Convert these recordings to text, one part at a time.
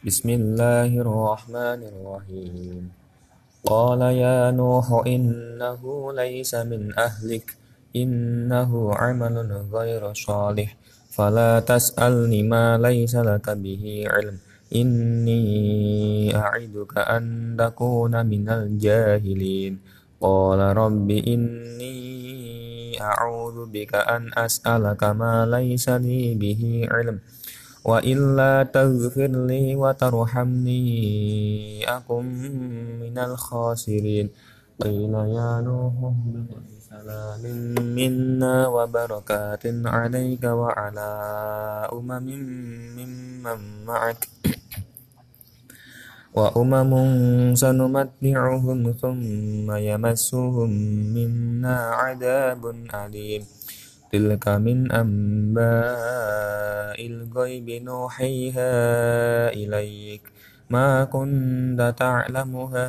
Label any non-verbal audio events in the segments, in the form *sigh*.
بسم الله الرحمن الرحيم. قال يا نوح إنه ليس من أهلك إنه عمل غير صالح. فلا تسألني ما ليس لك به علم. إني أعدك أن تكون من الجاهلين. قال رب إني أعوذ بك أن أسألك ما ليس لي به علم. وإلا تغفر لي وترحمني أكن من الخاسرين. قيل يا نوح اهبط بسلام منا وبركات عليك وعلى أمم ممن معك. وأمم سنمتعهم ثم يمسهم منا عذاب أليم. تلك من أنباء الغيب نوحيها إليك. ما كنت تعلمها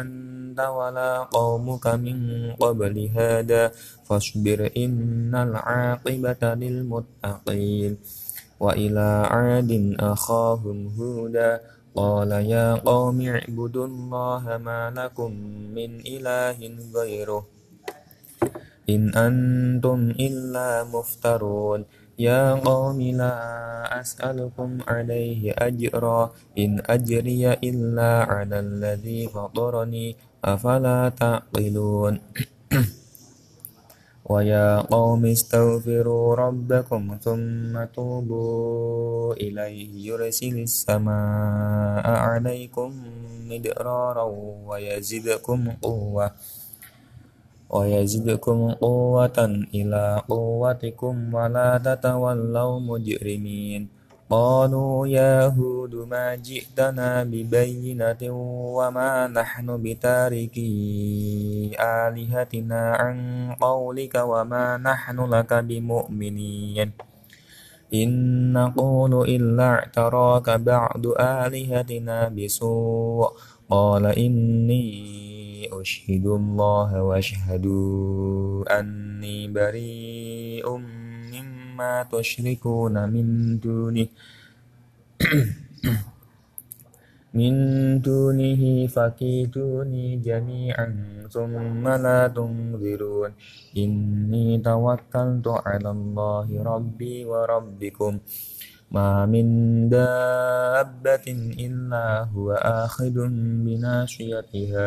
أنت ولا قومك من قبل هذا. فاصبر إن العاقبة للمتقين. وإلى عاد أخاهم هودا قال يا قوم اعبدوا الله ما لكم من إله غيره. إن أنتم إلا مفترون. يا قوم لا أسألكم عليه أجرا. إن أجري إلا على الذي فطرني. أفلا تعقلون؟ *clears throat* ويا قوم استغفروا ربكم ثم توبوا إليه. يرسل السماء عليكم مدرارا ويزدكم قوة. ويزدكم قوة إلى قوتكم ولا تتولوا مجرمين قالوا يا هود ما جئتنا ببينة وما نحن بتاركي آلهتنا عن قولك وما نحن لك بمؤمنين إن نقول إلا اعتراك بعد آلهتنا بسوء قال إني أشهد الله واشهدوا أني بريء مما تشركون من دونه *clears throat* من دونه فكيدوني جميعا ثم لا تنظرون. إني توكلت على الله ربي وربكم. ما من دابة إلا هو آخذ بناصيتها.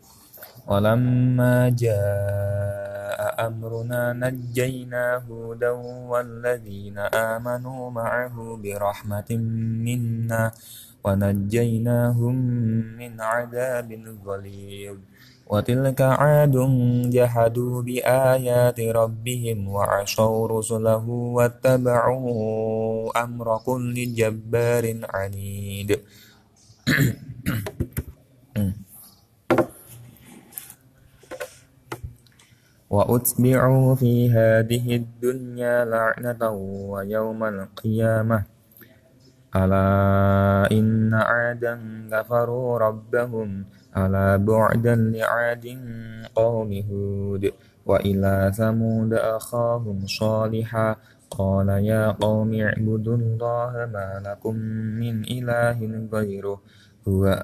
ولما جاء أمرنا نجينا هودا والذين آمنوا معه برحمة منا ونجيناهم من عذاب غليظ. وتلك عاد جحدوا بآيات ربهم وعصوا رسله واتبعوا أمر كل جبار عنيد. *clears throat* وأتبعوا في هذه الدنيا لعنة ويوم القيامة. ألا إن عادا كفروا ربهم. ألا بعدا لعاد قوم هود. وإلى ثمود أخاهم صالحا. قال يا قوم اعبدوا الله ما لكم من إله غيره. هو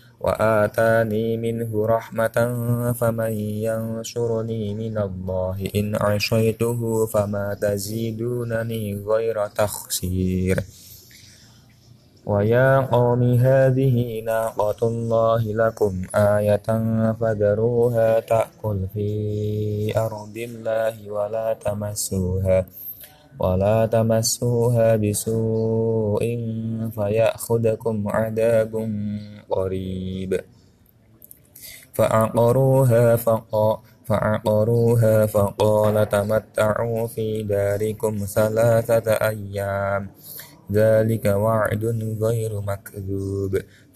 وآتاني منه رحمة فمن ينصرني من الله إن عصيته فما تزيدونني غير تخسير. ويا قوم هذه ناقة الله لكم آية فذروها تأكل في أرض الله ولا تمسوها. ولا تمسوها بسوء فيأخذكم عذاب قريب فعقروها فقال فعقروها فقال تمتعوا في داركم ثلاثة أيام. ذلك وعد غير مكذوب.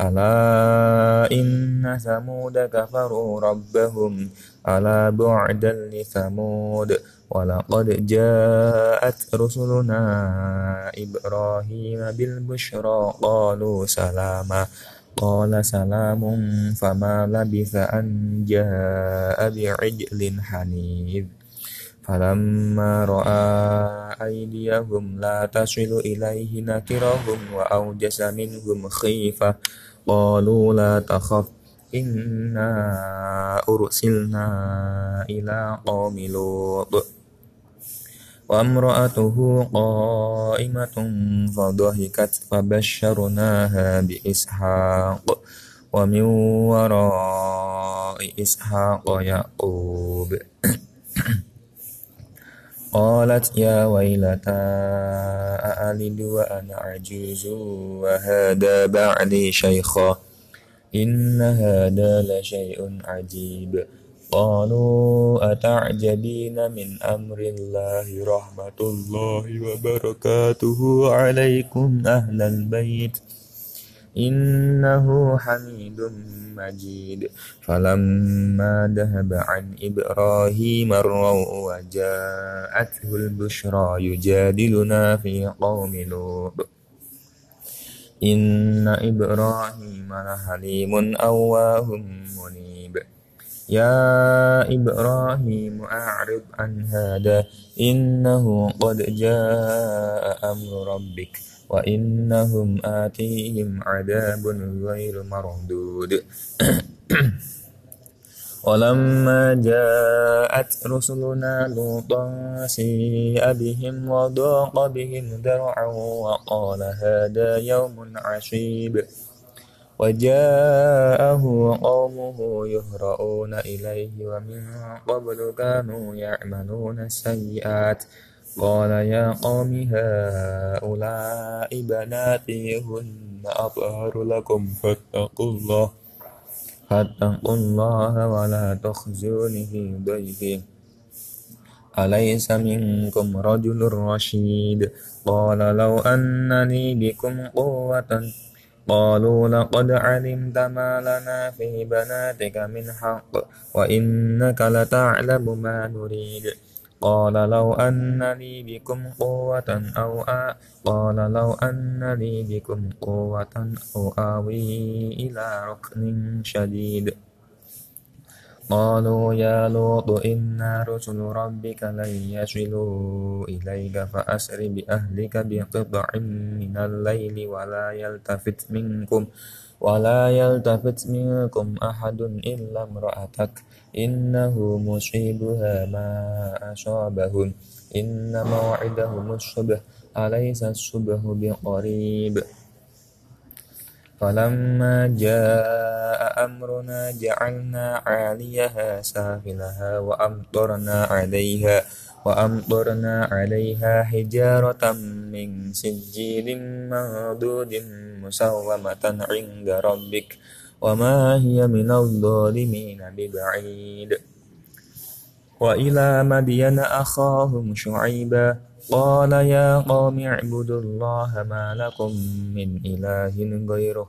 ألا إن ثمود كفروا ربهم ألا بعدا لثمود ولقد جاءت رسلنا إبراهيم بالبشرى قالوا سلاما قال سلام فما لبث أن جاء بعجل حنيذ فلما رأى أيديهم لا تصل إليه نكرهم وأوجس منهم خيفة قالوا لا تخف إنا أرسلنا إلى قوم لوط وامرأته قائمة فضحكت فبشرناها بإسحاق ومن وراء إسحاق يعقوب قالت يا ويلتى أألد وأنا عجوز وهذا بعدي شيخا؟ إن هذا لشيء عجيب. قالوا أتعجبين من أمر الله رحمة الله وبركاته عليكم أهل البيت؟ إنه حميد مجيد. فلما ذهب عن إبراهيم الروع وجاءته البشرى يجادلنا في قوم لوط. إن إبراهيم لحليم أواه منيب. يا إبراهيم أعرض عن هذا إنه قد جاء أمر ربك. وإنهم آتيهم عذاب غير مردود. *clears throat* ولما جاءت رسلنا لوطا سيء بهم وضاق بهم ذرعا وقال هذا يوم عشيب. وجاءه قومه يهرؤون إليه ومن قبل كانوا يعملون السيئات. قال يا قوم هؤلاء بناتي هن أطهر لكم فاتقوا الله فاتقوا الله ولا تخزوني في ضيفي أليس منكم رجل رشيد؟ قال لو أن لي بكم قوة. قالوا لقد علمت ما لنا في بناتك من حق وإنك لتعلم ما نريد. قال لو أن لي بكم قوة أو آ قال لو أن لي بكم قوة أو آوي إلى ركن شديد. قالوا يا لوط إنا رسل ربك لن يصلوا إليك فأسر بأهلك بقطع من الليل ولا يلتفت منكم. ولا يلتفت منكم أحد إلا امرأتك إنه مصيبها ما أصابهم إن موعدهم الصبح أليس الصبح بقريب فلما جاء أمرنا جعلنا عاليها سافلها وأمطرنا عليها وأمطرنا عليها حجارة من سجيل منضود مسومة عند ربك وما هي من الظالمين ببعيد. وإلى مدين أخاهم شعيبا قال يا قوم اعبدوا الله ما لكم من إله غيره.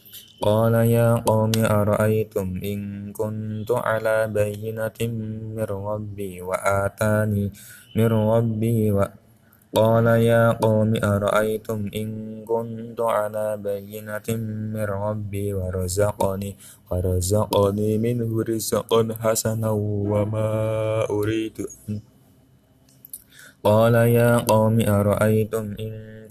قال يا قوم أرأيتم إن كنت على بينة من ربي وآتاني من ربي و. قال يا قوم أرأيتم إن كنت على بينة من ربي ورزقني ورزقني منه رزقا حسنا وما أريد أن. قال يا قوم أرأيتم إن